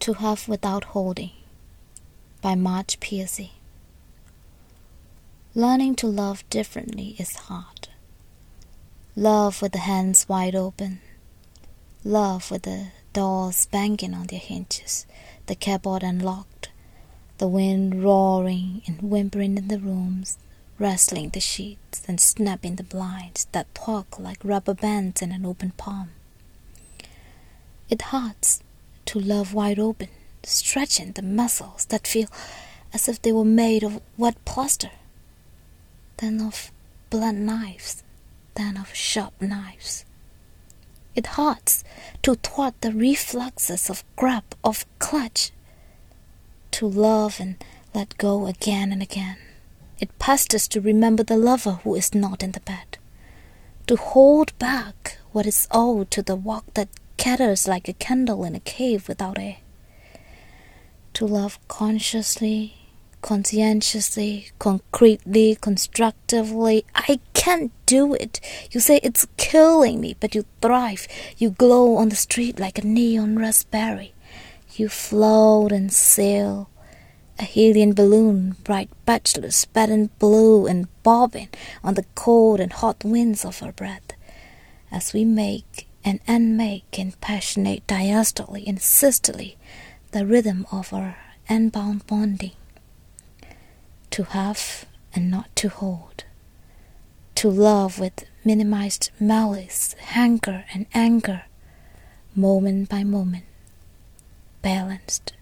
To Have Without Holding by Marge Piercy. Learning to love differently is hard. Love with the hands wide open. Love with the doors banging on their hinges, the cupboard unlocked, the wind roaring and whimpering in the rooms, rustling the sheets and snapping the blinds that talk like rubber bands in an open palm. It hurts to love wide open, stretching the muscles that feel as if they were made of wet plaster, then of blunt knives, then of sharp knives. It hurts to thwart the reflexes of grab, of clutch, to love and let go again and again. It pesters to remember the lover who is not in the bed, to hold back what is owed to the walk that scatters like a candle in a cave without air. To love consciously, conscientiously, concretely, constructively. I can't do it. You say it's killing me, but you thrive. You glow on the street like a neon raspberry. You float and sail. A helium balloon, bright bachelor's button blue and bobbing on the cold and hot winds of our breath, as we make and unmake in passionate diastole and systole the rhythm of our unbound bonding. To have and not to hold. To love with minimized malice, hanker, and anger, moment by moment, balanced.